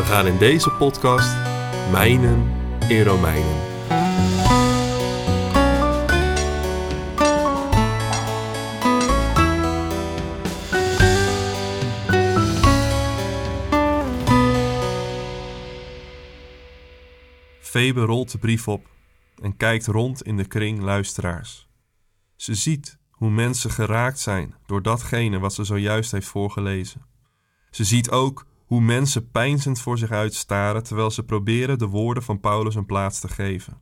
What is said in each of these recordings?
We gaan in deze podcast mijnen in Romeinen. Febe rolt de brief op en kijkt rond in de kring luisteraars. Ze ziet hoe mensen geraakt zijn door datgene wat ze zojuist heeft voorgelezen. Ze ziet ook hoe mensen pijnzend voor zich uitstaren terwijl ze proberen de woorden van Paulus een plaats te geven.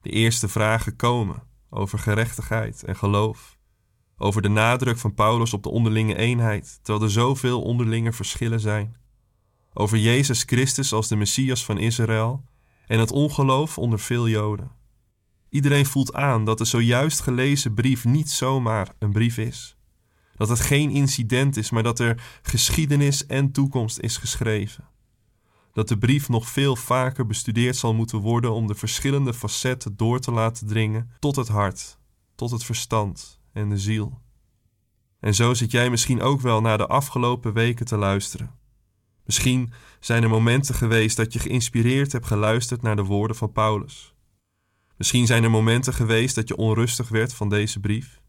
De eerste vragen komen over gerechtigheid en geloof, over de nadruk van Paulus op de onderlinge eenheid, terwijl er zoveel onderlinge verschillen zijn, over Jezus Christus als de Messias van Israël en het ongeloof onder veel Joden. Iedereen voelt aan dat de zojuist gelezen brief niet zomaar een brief is. Dat het geen incident is, maar dat er geschiedenis en toekomst is geschreven. Dat de brief nog veel vaker bestudeerd zal moeten worden om de verschillende facetten door te laten dringen tot het hart, tot het verstand en de ziel. En zo zit jij misschien ook wel naar de afgelopen weken te luisteren. Misschien zijn er momenten geweest dat je geïnspireerd hebt geluisterd naar de woorden van Paulus. Misschien zijn er momenten geweest dat je onrustig werd van deze brief.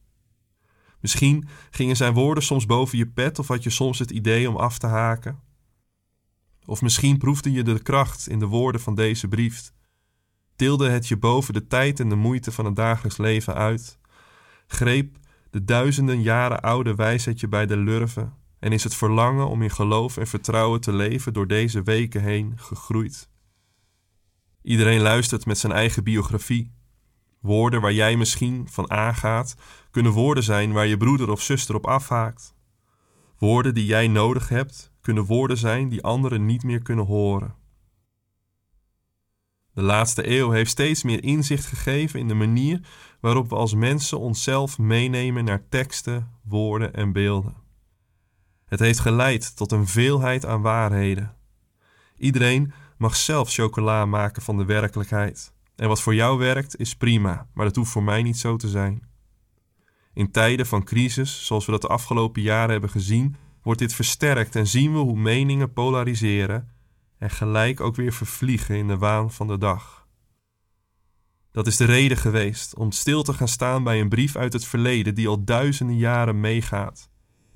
Misschien gingen zijn woorden soms boven je pet of had je soms het idee om af te haken. Of misschien proefde je de kracht in de woorden van deze brief. Tilde het je boven de tijd en de moeite van het dagelijks leven uit. Greep de duizenden jaren oude wijsheid je bij de lurven en is het verlangen om in geloof en vertrouwen te leven door deze weken heen gegroeid. Iedereen luistert met zijn eigen biografie. Woorden waar jij misschien van aangaat, kunnen woorden zijn waar je broeder of zuster op afhaakt. Woorden die jij nodig hebt, kunnen woorden zijn die anderen niet meer kunnen horen. De laatste eeuw heeft steeds meer inzicht gegeven in de manier waarop we als mensen onszelf meenemen naar teksten, woorden en beelden. Het heeft geleid tot een veelheid aan waarheden. Iedereen mag zelf chocola maken van de werkelijkheid. En wat voor jou werkt is prima, maar dat hoeft voor mij niet zo te zijn. In tijden van crisis, zoals we dat de afgelopen jaren hebben gezien, wordt dit versterkt en zien we hoe meningen polariseren en gelijk ook weer vervliegen in de waan van de dag. Dat is de reden geweest om stil te gaan staan bij een brief uit het verleden die al duizenden jaren meegaat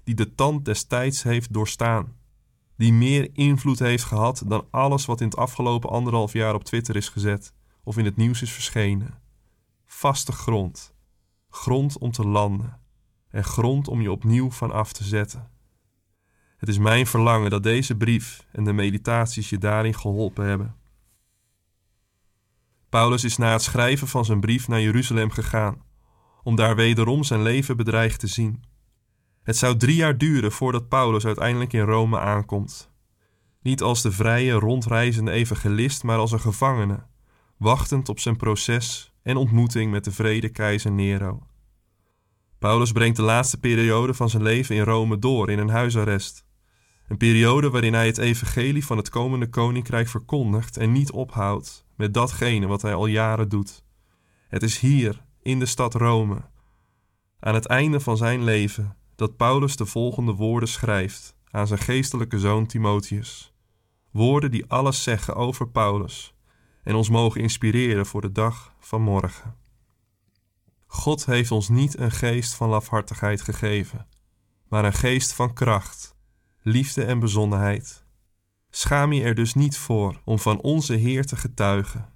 die de tand des tijds heeft doorstaan. Die meer invloed heeft gehad dan alles wat in het afgelopen anderhalf jaar op Twitter is gezet of in het nieuws is verschenen. Vaste grond. Grond om te landen. En grond om je opnieuw van af te zetten. Het is mijn verlangen dat deze brief en de meditaties je daarin geholpen hebben. Paulus is na het schrijven van zijn brief naar Jeruzalem gegaan, om daar wederom zijn leven bedreigd te zien. Het zou drie jaar duren voordat Paulus uiteindelijk in Rome aankomt. Niet als de vrije, rondreizende evangelist, maar als een gevangene, wachtend op zijn proces en ontmoeting met de vrede keizer Nero. Paulus brengt de laatste periode van zijn leven in Rome door in een huisarrest. Een periode waarin hij het evangelie van het komende koninkrijk verkondigt en niet ophoudt met datgene wat hij al jaren doet. Het is hier, in de stad Rome, aan het einde van zijn leven, dat Paulus de volgende woorden schrijft aan zijn geestelijke zoon Timotheus. Woorden die alles zeggen over Paulus en ons mogen inspireren voor de dag van morgen. God heeft ons niet een geest van lafhartigheid gegeven, maar een geest van kracht, liefde en bezonnenheid. Schaam je er dus niet voor om van onze Heer te getuigen.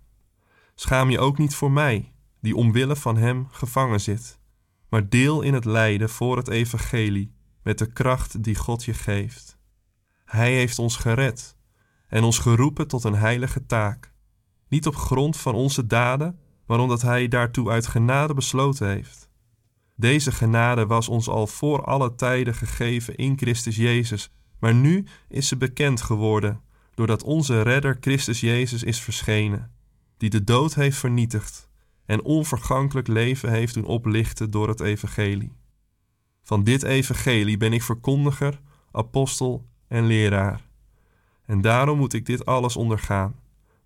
Schaam je ook niet voor mij, die omwille van Hem gevangen zit maar deel in het lijden voor het evangelie met de kracht die God je geeft. Hij heeft ons gered en ons geroepen tot een heilige taak, niet op grond van onze daden, maar omdat Hij daartoe uit genade besloten heeft. Deze genade was ons al voor alle tijden gegeven in Christus Jezus, maar nu is ze bekend geworden, doordat onze Redder Christus Jezus is verschenen, die de dood heeft vernietigd en onvergankelijk leven heeft doen oplichten door het Evangelie. Van dit Evangelie ben ik verkondiger, apostel en leraar. En daarom moet ik dit alles ondergaan,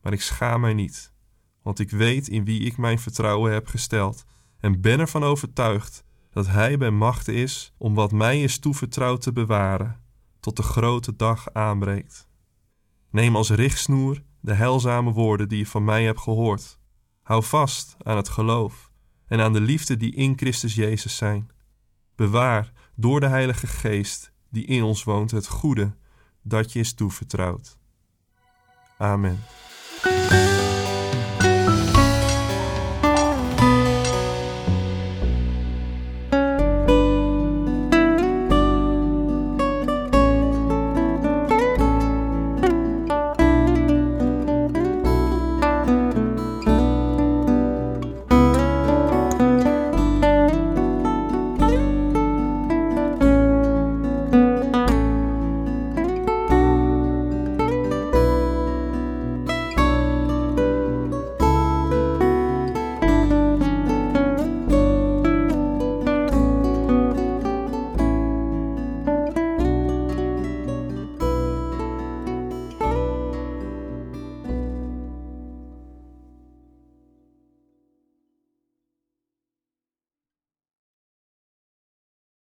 maar ik schaam mij niet, want ik weet in wie ik mijn vertrouwen heb gesteld en ben ervan overtuigd dat Hij bij machte is om wat mij is toevertrouwd te bewaren, tot de grote dag aanbreekt. Neem als richtsnoer de heilzame woorden die je van mij hebt gehoord. Hou vast aan het geloof en aan de liefde die in Christus Jezus zijn. Bewaar door de Heilige Geest die in ons woont het goede dat je is toevertrouwd. Amen.